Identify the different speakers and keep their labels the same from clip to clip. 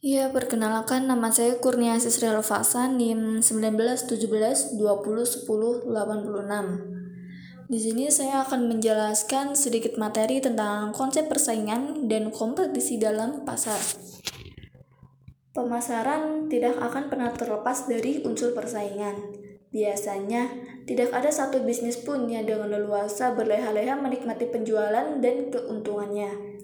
Speaker 1: Ya, perkenalkan nama saya Kurnia Sisri Alfasa, NIM 1917 20 10 86. Di sini saya akan menjelaskan sedikit materi tentang konsep persaingan dan kompetisi dalam pasar. Pemasaran tidak akan pernah terlepas dari unsur persaingan. Biasanya, tidak ada satu bisnis pun yang dengan leluasa berleha-leha menikmati penjualan dan keuntungannya.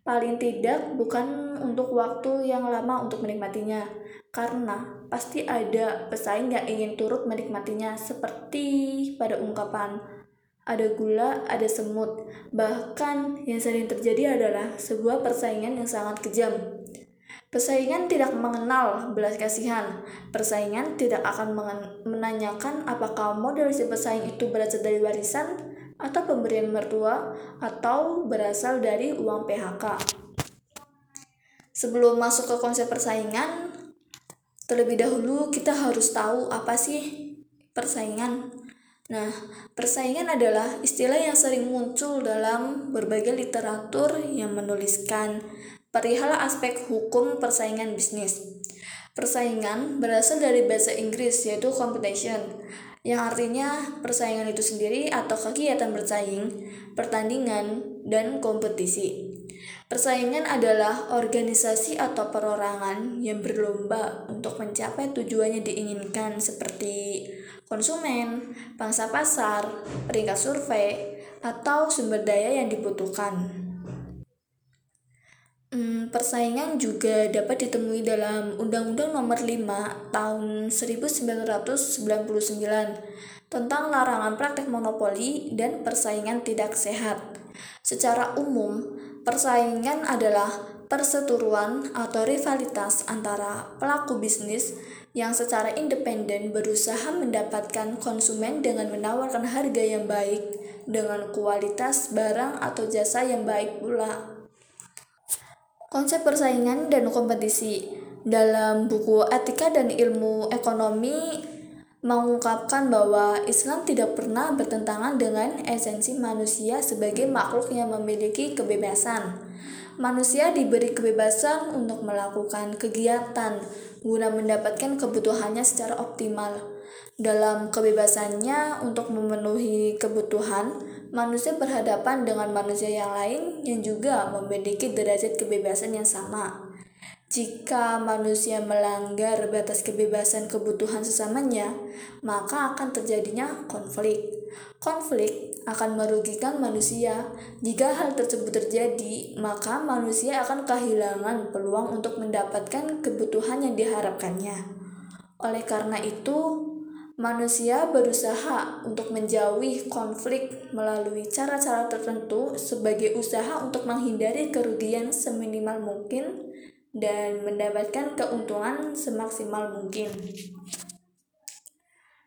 Speaker 1: Paling tidak bukan untuk waktu yang lama untuk menikmatinya, karena pasti ada pesaing yang ingin turut menikmatinya seperti pada ungkapan ada gula, ada semut. Bahkan yang sering terjadi adalah sebuah persaingan yang sangat kejam. Persaingan tidak mengenal belas kasihan. Persaingan tidak akan menanyakan apakah model si pesaing itu berasal dari warisan atau pemberian mertua atau berasal dari uang PHK. Sebelum masuk ke konsep persaingan, terlebih dahulu kita harus tahu apa sih persaingan. Nah, persaingan adalah istilah yang sering muncul dalam berbagai literatur yang menuliskan perihal aspek hukum persaingan bisnis. Persaingan berasal dari bahasa Inggris yaitu competition, yang artinya persaingan itu sendiri atau kegiatan bersaing, pertandingan, dan kompetisi. Persaingan adalah organisasi atau perorangan yang berlomba untuk mencapai tujuannya diinginkan seperti konsumen, pangsa pasar, peringkat survei, atau sumber daya yang dibutuhkan. Hmm, persaingan juga dapat ditemui dalam Undang-Undang Nomor 5 Tahun 1999 tentang larangan praktek monopoli dan persaingan tidak sehat. Secara umum, persaingan adalah perseteruan atau rivalitas antara pelaku bisnis yang secara independen berusaha mendapatkan konsumen dengan menawarkan harga yang baik dengan kualitas barang atau jasa yang baik pula. Konsep persaingan dan kompetisi dalam buku Etika dan Ilmu Ekonomi mengungkapkan bahwa Islam tidak pernah bertentangan dengan esensi manusia sebagai makhluk yang memiliki kebebasan. Manusia diberi kebebasan untuk melakukan kegiatan guna mendapatkan kebutuhannya secara optimal. Dalam kebebasannya untuk memenuhi kebutuhan, manusia berhadapan dengan manusia yang lain yang juga memiliki derajat kebebasan yang sama. Jika manusia melanggar batas kebebasan kebutuhan sesamanya, maka akan terjadinya konflik. Konflik akan merugikan manusia. Jika hal tersebut terjadi, maka manusia akan kehilangan peluang untuk mendapatkan kebutuhan yang diharapkannya. Oleh karena itu, manusia berusaha untuk menjauhi konflik melalui cara-cara tertentu sebagai usaha untuk menghindari kerugian seminimal mungkin dan mendapatkan keuntungan semaksimal mungkin.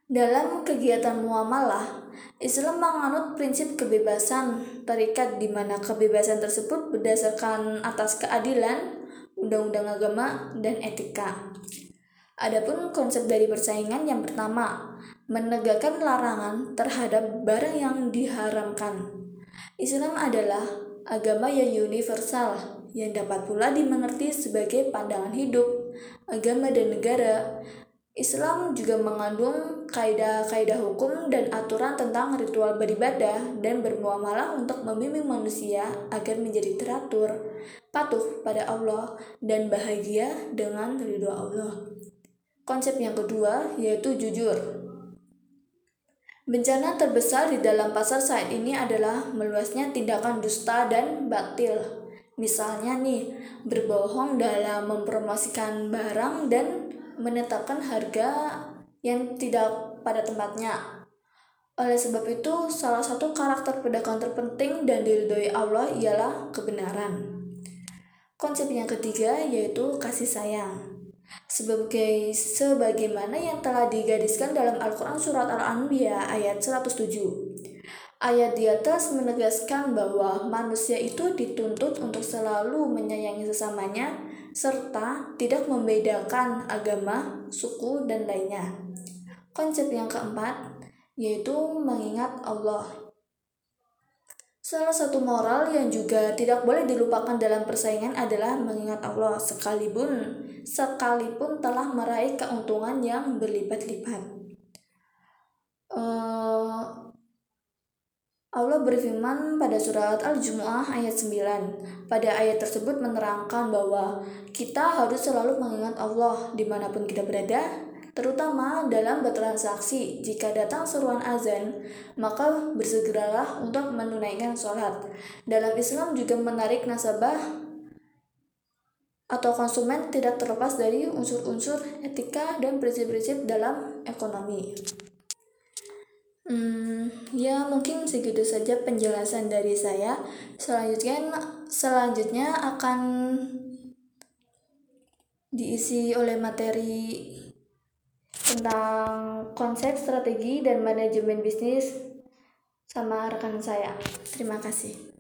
Speaker 1: Dalam kegiatan muamalah, Islam menganut prinsip kebebasan terikat di mana kebebasan tersebut berdasarkan atas keadilan, undang-undang agama, dan etika. Adapun konsep dari persaingan yang pertama, menegakkan larangan terhadap barang yang diharamkan. Islam adalah agama yang universal yang dapat pula dimengerti sebagai pandangan hidup, agama dan negara. Islam juga mengandung kaidah-kaidah hukum dan aturan tentang ritual beribadah dan bermuamalah untuk membimbing manusia agar menjadi teratur, patuh pada Allah, dan bahagia dengan ridho Allah. Konsep yang kedua yaitu jujur. Bencana terbesar di dalam pasar saat ini adalah meluasnya tindakan dusta dan batil Misalnya nih, berbohong dalam mempromosikan barang dan menetapkan harga yang tidak pada tempatnya. Oleh sebab itu, salah satu karakter pedagang terpenting dan diridhoi Allah ialah kebenaran. Konsep yang ketiga yaitu kasih sayang. Sebagai sebagaimana yang telah digadiskan dalam Al-Qur'an surat Al-Anbiya ayat 107. Ayat di atas menegaskan bahwa manusia itu dituntut untuk selalu menyayangi sesamanya serta tidak membedakan agama, suku, dan lainnya. Konsep yang keempat yaitu mengingat Allah. Salah satu moral yang juga tidak boleh dilupakan dalam persaingan adalah mengingat Allah sekalipun sekalipun telah meraih keuntungan yang berlipat-lipat. Uh, Allah berfirman pada surat Al-Jumu'ah ayat 9. Pada ayat tersebut menerangkan bahwa kita harus selalu mengingat Allah di mana pun kita berada, terutama dalam bertransaksi. Jika datang seruan azan, maka bersegeralah untuk menunaikan sholat. Dalam Islam juga menarik nasabah atau konsumen tidak terlepas dari unsur-unsur etika dan prinsip-prinsip dalam ekonomi. Hmm, ya mungkin segitu saja penjelasan dari saya. Selanjutnya, selanjutnya akan diisi oleh materi tentang konsep strategi dan manajemen bisnis sama rekan saya. Terima kasih.